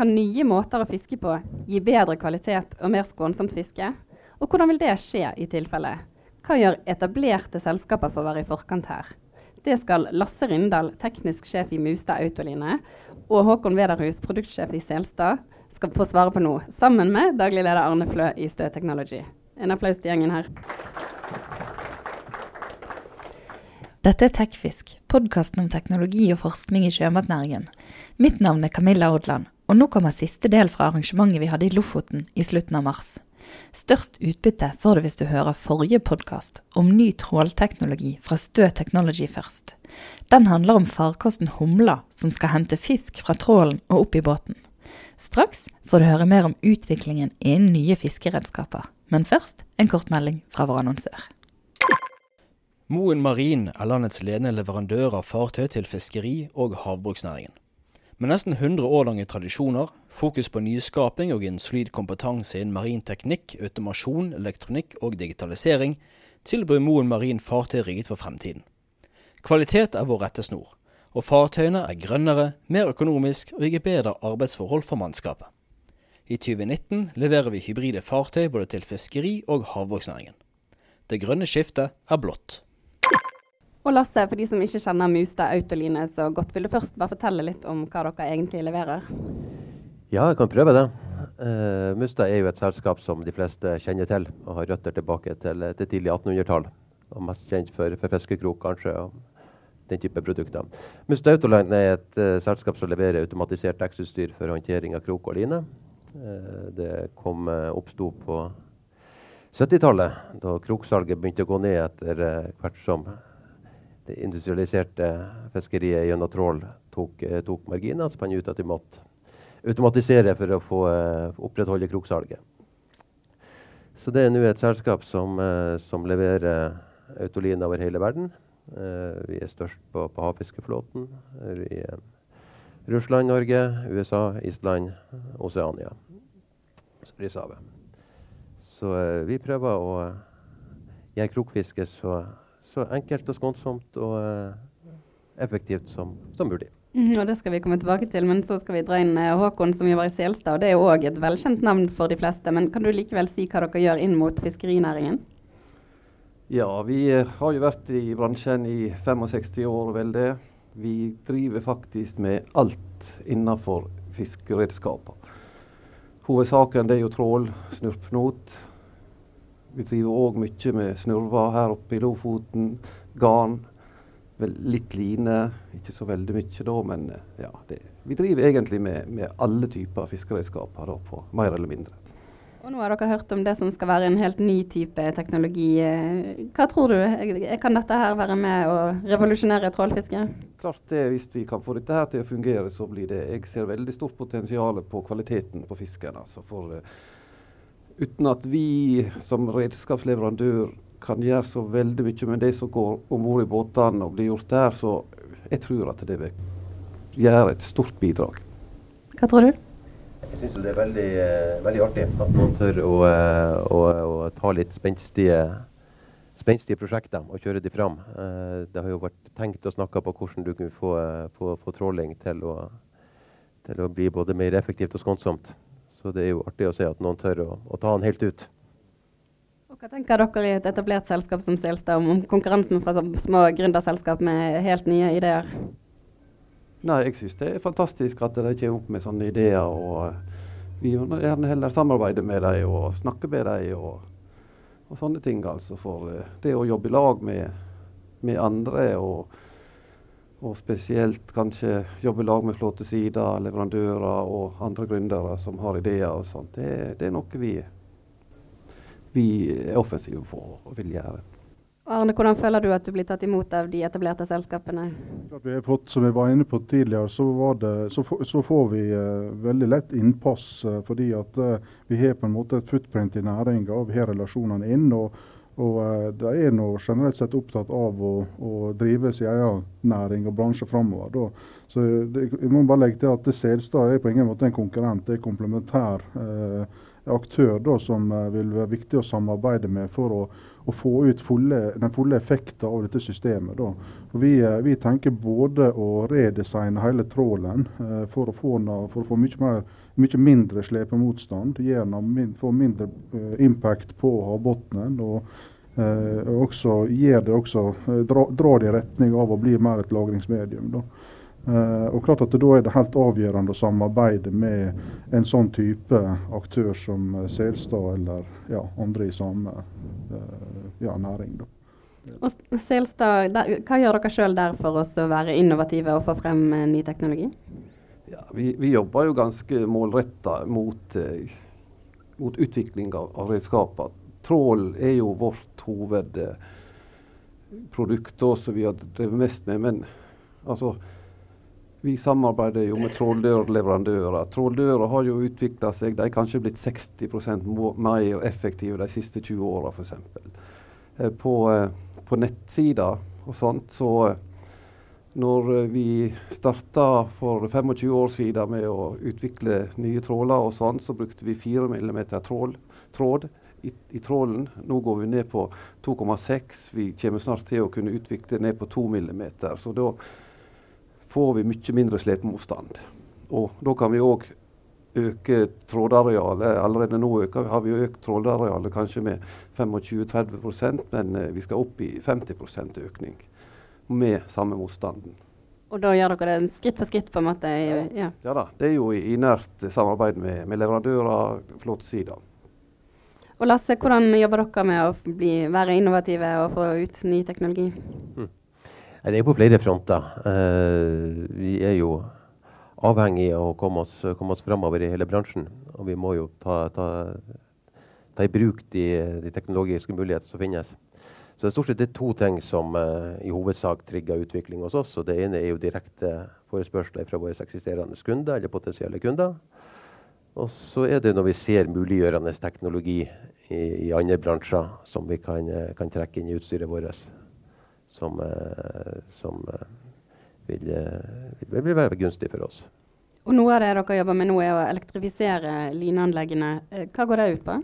Kan nye måter å fiske på gi bedre kvalitet og mer skånsomt fiske? Og hvordan vil det skje i tilfelle? Hva gjør etablerte selskaper for å være i forkant her? Det skal Lasse Rindal, teknisk sjef i Mustad Autoline, og Håkon Wederhus, produktsjef i Selstad, skal få svare på nå, sammen med daglig leder Arne Flø i Stø Technology. En applaus til gjengen her. Dette er Tekfisk, podkasten om teknologi og forskning i sjømatnæringen. Mitt navn er Camilla Odland, og nå kommer siste del fra arrangementet vi hadde i Lofoten i slutten av mars. Størst utbytte får du hvis du hører forrige podkast om ny trålteknologi fra Stø Technology først. Den handler om farkosten humla som skal hente fisk fra trålen og opp i båten. Straks får du høre mer om utviklingen innen nye fiskeredskaper. Men først en kort melding fra vår annonsør. Moen Marin er landets ledende leverandør av fartøy til fiskeri- og havbruksnæringen. Med nesten 100 år lange tradisjoner, fokus på nyskaping og en solid kompetanse innen marin teknikk, automasjon, elektronikk og digitalisering, tilbyr Moen Marin fartøy rigget for fremtiden. Kvalitet er vår rettesnor, og fartøyene er grønnere, mer økonomisk og gir bedre arbeidsforhold for mannskapet. I 2019 leverer vi hybride fartøy både til fiskeri- og havbruksnæringen. Det grønne skiftet er blått. Og Lasse, for de som ikke kjenner Mustad Autoline så godt, vil du først bare fortelle litt om hva dere egentlig leverer? Ja, jeg kan prøve det. Uh, Mustad er jo et selskap som de fleste kjenner til, og har røtter tilbake til, til tidlig 1800-tall. Og mest kjent for, for fiskekrok, kanskje, og den type produkter. Mustad Autoline er et uh, selskap som leverer automatisert dekksutstyr for håndtering av krok og line. Uh, det kom, oppsto på 70-tallet, da kroksalget begynte å gå ned etter hvert som det industrialiserte fiskeriet gjennom trål tok, eh, tok marginer, så fant de ut at de måtte automatisere for å få uh, opprettholde kroksalget. Så det er nå et selskap som, uh, som leverer autolin over hele verden. Vi er størst på, på havfiskeflåten i Russland, Norge, USA, Island, Oseania. Sprishavet. Så vi prøver å gjøre krokfiske så så enkelt og skånsomt og uh, effektivt som, som mulig. Mm, og Det skal vi komme tilbake til, men så skal vi dra inn uh, Håkon som jobber i Selstad. og Det er jo òg et velkjent navn for de fleste. Men kan du likevel si hva dere gjør inn mot fiskerinæringen? Ja, vi uh, har jo vært i bransjen i 65 år, vel det. Vi driver faktisk med alt innenfor fiskeredskaper. Hovedsaken er jo trål, snurpnot, vi driver òg mye med snurver her oppe i Lofoten. Garn. Vel, litt line, ikke så veldig mye da, men ja, det, vi driver egentlig med, med alle typer fiskeredskaper da, på mer eller mindre. Og Nå har dere hørt om det som skal være en helt ny type teknologi. Hva tror du? Kan dette her være med å revolusjonere trålfisket? Klart det, Hvis vi kan få dette her til å fungere, så blir det Jeg ser veldig stort potensial på kvaliteten på fisken. Altså for, uten at vi som redskapsleverandør kan gjøre så veldig mye med det som går om bord i båtene og blir gjort der, så jeg tror at det vil gjøre et stort bidrag. Hva tror du? Jeg syns det er veldig, eh, veldig, artig at noen tør å, eh, å, å ta litt spenstige, spenstige, prosjekter og kjøre de fram. Eh, det har jo vært tenkt og snakka på hvordan du kunne få, få, få tråling til å, til å bli både mer effektivt og skånsomt. Så det er jo artig å se at noen tør å, å ta den helt ut. Og hva tenker dere i et etablert selskap som Selstad om konkurransen fra små gründerselskap med helt nye ideer? Nei, Jeg syns det er fantastisk at de kommer opp med sånne ideer. og Vi vil gjerne heller samarbeide med dem og snakke med dem og, og, sånne ting. altså For uh, det å jobbe i lag med, med andre og og spesielt kanskje jobbe i lag med flåtesider, leverandører og andre gründere som har ideer og sånt. Det, det er noe vi, vi, er offensive på og vil gjøre. Arne, Hvordan føler du at du blir tatt imot av de etablerte selskapene? Vi har fått, som jeg var inne på tidligere, så, det, så, så får vi uh, veldig lett innpass. Uh, fordi at uh, vi har på en måte et footprint i næringa, vi har relasjonene inn. og og uh, De er nå generelt sett opptatt av å, å drive sin egen næring og bransje framover. Så det, jeg må bare legge til at Selstad er på ingen måte en konkurrent, det er en komplementær uh, aktør da, som uh, vil være viktig å samarbeide med for å, å få ut fulle, den fulle effekten av dette systemet. Vi, vi, tenker både å redesigne hele trålen for, å få, for å få mye mer mye mindre slepemotstand. Min, får mindre uh, impact på havbunnen. Og uh, også gir det også, dra, drar det i retning av å bli mer et lagringsmedium. Da. og klart at Da er det helt avgjørende å samarbeide med en sånn type aktør som Selstad eller ja, andre i samme ja, næring. Da. Og Selstad, der, Hva gjør dere sjøl der for oss å være innovative og få frem ny teknologi? Ja, vi, vi, jobber jo ganske målretta mot, eh, mot, utvikling av, av, redskaper. Trål er jo vårt hovedprodukt eh, som vi har drevet mest med. Men altså, vi samarbeider jo med tråldørleverandører. Tråldører har jo utvikla seg. De er kanskje blitt 60% mer effektive de siste 20 åra, f.eks. På, eh, på nettsida og sånt så når eh, vi starta for 25 år siden med å utvikle nye tråler, og sånn, så brukte vi 4 mm tråd i, i, trålen. Nå går vi ned på 2,6. Vi kommer snart til å kunne utvikle ned på 2 mm. Så da får vi mye mindre slepemotstand. Og da kan vi òg øke trådarealet. Allerede nå øker, har vi økt trådarealet kanskje med 25-30% men eh, vi skal opp i 50 økning med samme motstanden. Og da gjør dere det skritt for skritt? på en måte? Ja, ja. ja da, det er jo i, i nært samarbeid med, med leverandører, flåtesida. Og Lasse, hvordan jobber dere med å bli, være innovative og få ut ny teknologi? Mm. Det er på flere fronter. Uh, vi er jo avhengig av å komme oss, komme oss framover i hele bransjen. Og vi må jo ta, ta, ta i bruk de, de teknologiske mulighetene som finnes. Så det er stort sett to ting som uh, i hovedsak trigger utvikling hos oss. og Det ene er jo direkte forespørsler fra våre eksisterende kunder eller potensielle kunder. Og så er det når vi ser muliggjørende teknologi i, i andre bransjer som vi kan, uh, kan, trekke inn i utstyret vårt, som, uh, som vil, vil, vil, være gunstig for oss. Og Noe av det dere jobber med nå, er å elektrifisere lineanleggene. Hva går det ut på?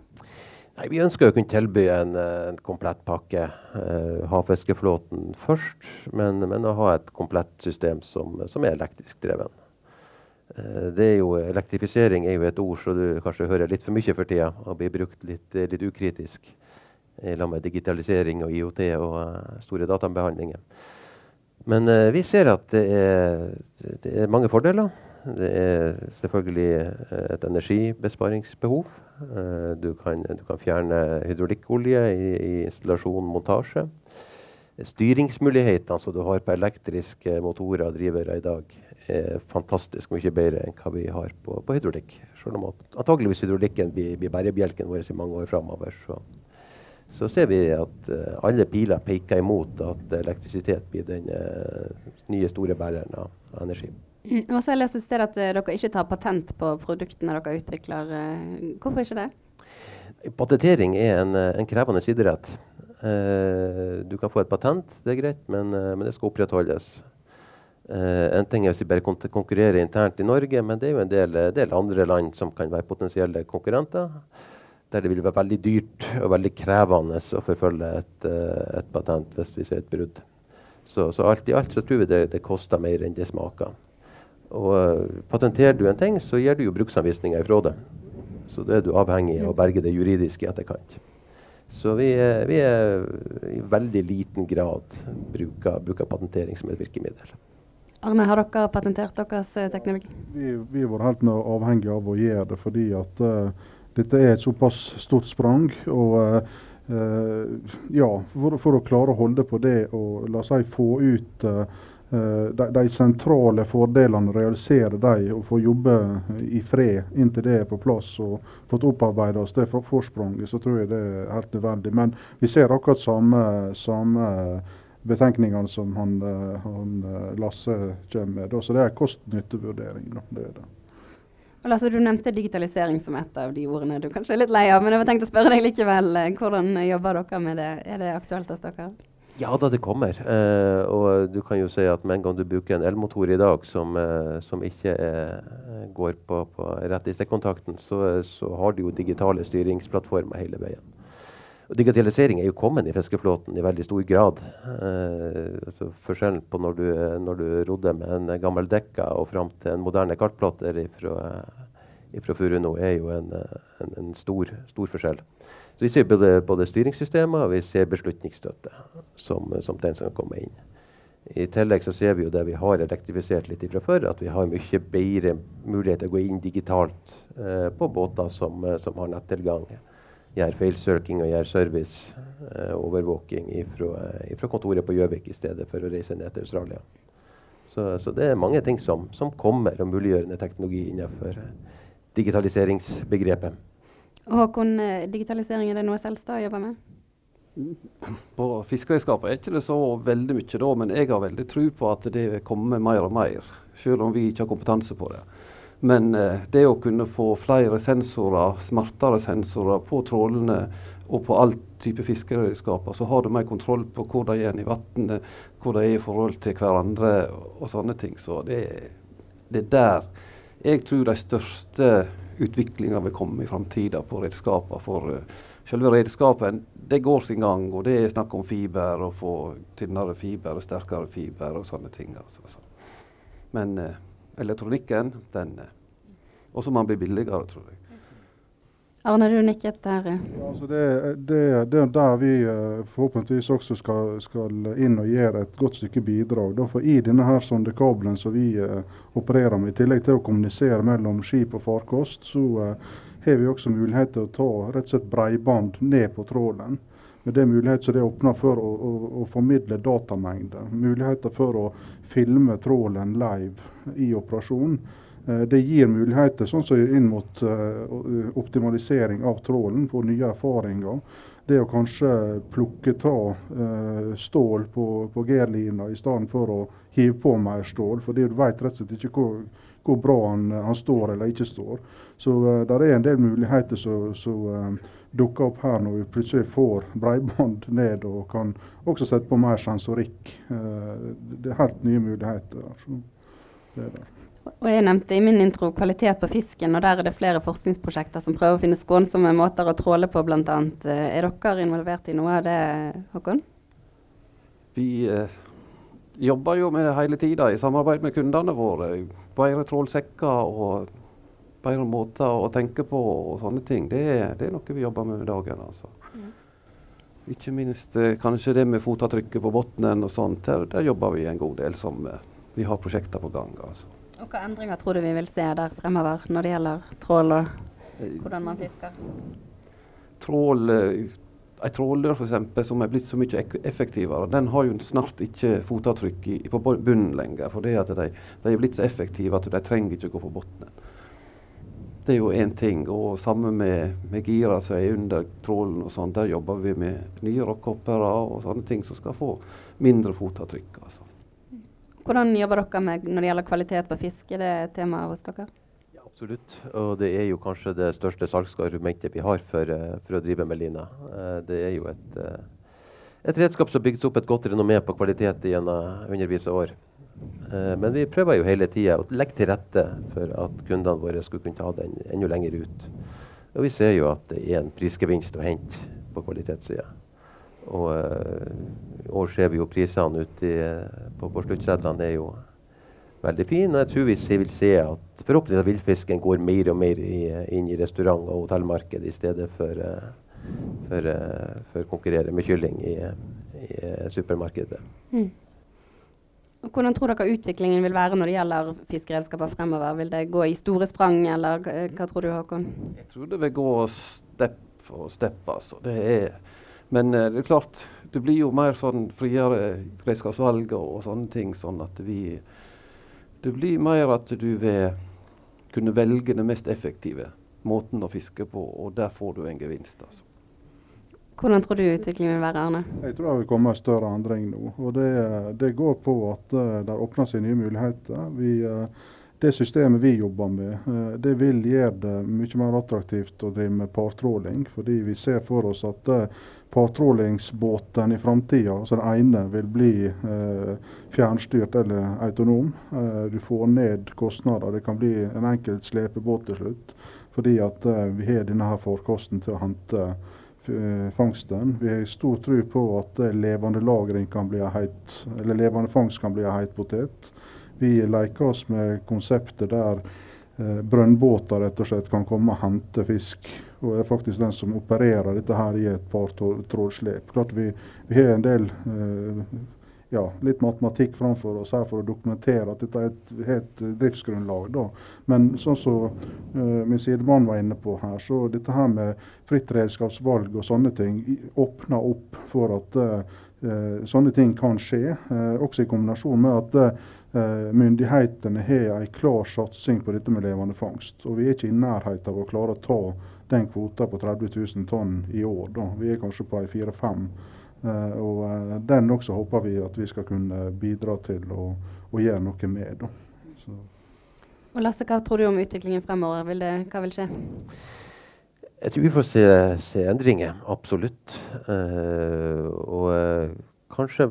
Nei, Vi ønsker å kunne tilby en, en komplett pakke. Uh, havfiskeflåten først, men, men, å ha et komplett system som, som er elektrisk dreven. Uh, det er jo, elektrifisering er jo et ord som du kanskje hører litt for mye for tida, og blir brukt litt, litt ukritisk i lag med digitalisering og IOT og store databehandlinger. Men vi ser at det er, det er mange fordeler. Det er selvfølgelig et energibesparingsbehov. Eh, du kan, du kan fjerne hydraulikkolje i, i installasjon montasje. Styringsmulighetene som du har på elektriske motorer og drivere i dag, er fantastisk mye bedre enn hva vi har på, på hydraulikk. Selv om antageligvis hydraulikken blir, blir bærebjelken vår i mange år framover. Så, så, ser vi at uh, alle piler peker imot at elektrisitet blir den uh, nye store bæreren av, energi. Mm, og så har jeg lest et sted at uh, dere ikke tar patent på produktene dere utvikler. Hvorfor ikke det? Patentering er en, en krevende idrett. Du kan få et patent, det er greit, men, men det skal opprettholdes. En ting er hvis vi bare konkurrerer internt i Norge, men det er jo en del, del, andre land som kan være potensielle konkurrenter. Der det vil være veldig dyrt og veldig krevende å forfølge et, et patent hvis vi ser et brudd. Så, så, alt i alt så tror vi det, det koster mer enn det smaker. Og uh, Patenterer du en ting, så gir du jo bruksanvisninger ifra det. Så da er du avhengig av å berge det juridiske i etterkant. Så vi, vi er i veldig liten grad bruker, bruker, patentering som et virkemiddel. Arne, har dere patentert deres uh, teknologi? Vi, vi var helt avhengig av å gjøre det fordi at uh, dette er et såpass stort sprang. og ja, for, for, å klare å holde på det og la seg få ut uh, Eh, de, de, sentrale fordelene, realisere de og få jobbe i fred inntil det er på plass og fått opparbeidet oss det forspranget, så tror jeg det er helt nødvendig. Men vi ser akkurat samme, samme betenkningene som han, eh, han, eh, Lasse kommer med. Så det er kost-nytte-vurdering. Lasse, Du nevnte digitalisering som et av de ordene du kanskje er litt lei av. Men jeg tenkte å spørre deg likevel, hvordan jobber dere med det? Er det aktuelt hos dere? Ja da, det kommer. Eh, og du kan jo si at med en gang du bruker en elmotor i dag som, eh, som ikke eh, går på, på rett i stikkontakten, så, så, har du jo digitale styringsplattformer hele veien. Og digitalisering er jo kommet i fiskeflåten i veldig stor grad. Eh, altså forskjellen på når du, når du rodde med en gammel dekka og fram til en moderne kartplater fra fra Furuno er jo en, en, en stor, stor, forskjell. Så Vi ser både, både styringssystemer og vi ser beslutningsstøtte som, som den som kommer inn. I tillegg så ser vi jo det vi har elektrifisert litt fra før, at vi har mye bedre mulighet til å gå inn digitalt eh, på båter som, som har nettilgang. Feilsøking og gjør service, eh, overvåking fra kontoret på Gjøvik i stedet for å reise ned til Australia. Så, så, det er mange ting som, som kommer og muliggjørende teknologi innenfor digitaliseringsbegrepet. Håkon, eh, digitalisering er det noe Selstad jobber med? På fiskeredskaper er ikke det så veldig mye da, men jeg har veldig tro på at det kommer mer og mer. Selv om vi ikke har kompetanse på det. Men eh, det å kunne få flere sensorer, smartere sensorer på trålene og på all type fiskeredskaper, så har du mer kontroll på hvor de er i vannet, hvor de er i forhold til hverandre og sånne ting. Så det, det er der jeg tror de største utviklinga vil komme i framtida på redskaper. For uh, selve redskapen det går sin gang, og det er snakk om fiber, å få tynnere fiber og sterkere fiber og sånne ting. Altså. Men uh, elektronikken, den uh, Og så må den bli billigere, tror jeg. Arne, du nikket der. Ja, altså det, det, det, er der vi uh, forhåpentligvis også skal, skal, inn og gjøre et godt stykke bidrag. for I denne her sondekabelen som vi uh, opererer med, i tillegg til å kommunisere mellom skip og farkost, så uh, har vi også mulighet til å ta rett og slett breiband ned på trålen. Med det mulighet som det åpner for å, å, å formidle datamengder. Muligheter for å filme trålen live i operasjonen. Eh, det gir muligheter sånn som inn mot uh, optimalisering av trålen, få nye erfaringer. Det å kanskje plukke ta uh, stål på, på G-lina i stedet for å hive på mer stål. fordi du vet rett og slett ikke hvor, hvor bra han, han, står eller ikke står. Så det er en del muligheter som dukker opp her når vi plutselig får breiband ned og kan også sette på mer sensorikk. det er helt nye muligheter. Så det er det. Og jeg nevnte i min intro kvalitet på fisken, og der er det flere forskningsprosjekter som prøver å finne skånsomme måter å tråle på, bl.a. Eh, er dere involvert i noe av det, Håkon? Vi eh, jobber jo med det hele tida i samarbeid med kundene våre. Bedre trålsekker og bedre måter å tenke på og sånne ting. Det, det er noe vi jobber med i dagen. altså. Mm. Ikke minst eh, kanskje det med fotavtrykket på bunnen og sånt. Der, der, jobber vi en god del som eh, vi har prosjekter på gang. altså. Og Hvilke endringer tror du vi vil se der fremover når det gjelder trål og hvordan man fisker? Trål, En tråler trålør f.eks. som er blitt så mye effektivere, den har jo snart ikke fotavtrykk i, på bunnen lenger. For det at de, de, er blitt så effektive at de trenger ikke gå på bunnen. Det er jo én ting. Og samme med, med gira som er under trålen og sånn. Der jobber vi med nye rockhoppere og sånne ting som skal få mindre fotavtrykk. altså. Hvordan jobber dere med når det gjelder kvalitet på fisk? Er det et tema hos dere? Ja, absolutt. Og det er jo kanskje det største salgsargumentet vi har for, uh, for å drive med lina. Uh, det er jo et, uh, et redskap som bygges opp et godt renommé på kvalitet gjennom hundrevis av år. men vi prøver jo hele tida å legge til rette for at kundene våre skulle kunne ta den enda lenger ut. Og vi ser jo at det er en prisgevinst å hente på kvalitetssida. Og i år ser vi jo prisene ute på, på sluttsedlene er jo veldig fine. Og jeg tror vi vil se at forhåpentligvis at villfisken går mer og mer i, inn i restaurant- og hotellmarkedet i stedet for, for, for å konkurrere med kylling i, i supermarkedet. Mm. Hvordan tror dere utviklingen vil være når det gjelder fiskeredskaper fremover? Vil det gå i store sprang, eller hva tror du, Håkon? Jeg tror det vil gå step for step. Altså. Det er, men det er klart, det blir jo mer sånn friere redskapsvalg og, og sånne ting. sånn at vi Det blir mer at du vil kunne velge den mest effektive måten å fiske på, og der får du en gevinst. altså. Hvordan tror du utviklingen vil være, Arne? Jeg tror det vil komme en større endring nå. og Det, det går på at uh, det åpner seg nye muligheter. Vi, uh, det systemet vi jobber med, det vil gjøre det mye mer attraktivt å drive med partråling. Fordi vi ser for oss at partrålingsbåten i framtida. Altså den ene vil bli eh, fjernstyrt eller autonom. Eh, du får ned kostnader. Det kan bli en enkelt slepebåt til slutt. Fordi at eh, vi har denne her forkosten til å hente eh, fangsten. Vi har stor tro på at eh, levende kan bli heit, levende fangst kan bli en heit potet. Vi leker oss med konseptet der eh, brønnbåter rett og slett kan komme og hente fisk. Og er faktisk den som opererer dette her i et par trådslep. Klart vi, vi har en del eh, ja, litt matematikk framfor oss her for å dokumentere at dette er et, et driftsgrunnlag. Da. Men sånn som uh, min sidemann var inne på her, så dette her med fritt redskapsvalg og sånne ting åpner opp for at eh, sånne ting kan skje. Uh, også i kombinasjon med at myndighetene har en klar satsing på dette med levende fangst. Og vi er ikke i nærheten av å klare å ta den kvota på 30 000 tonn i år. Da. Vi er kanskje på 4-5 Eh, og eh, den også håper vi at vi skal kunne bidra til å, å gjøre noe med. Og Lasse, hva tror du om utviklingen fremover? Vil det, hva vil skje? Jeg tror vi får se, se endringer, absolutt. Uh, og uh, kanskje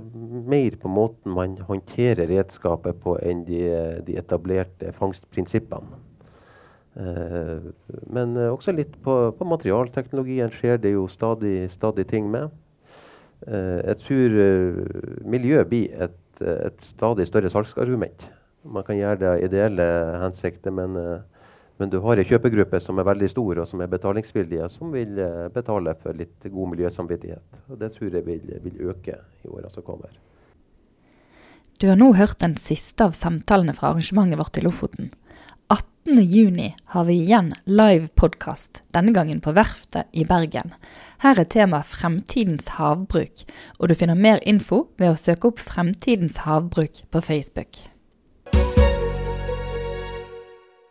mer på måten man håndterer redskapet på enn de, de etablerte fangstprinsippene. Uh, men også litt på, på materialteknologien skjer det jo stadig, stadig ting med. Eh, jeg tror eh, miljø blir et, et, stadig større salgsargument. Man kan gjøre det av ideelle hensikter, men, eh, men, du har en kjøpegruppe som er veldig stor, og som er betalingsvillige, som vil betale for litt god miljøsamvittighet. Og Det tror jeg vil, vil øke i åra som kommer. Du har nå hørt den siste av samtalene fra arrangementet vårt i Lofoten. 18.6 har vi igjen live podkast, denne gangen på Verftet i Bergen. Her er tema Fremtidens havbruk, og du finner mer info ved å søke opp Fremtidens havbruk på Facebook.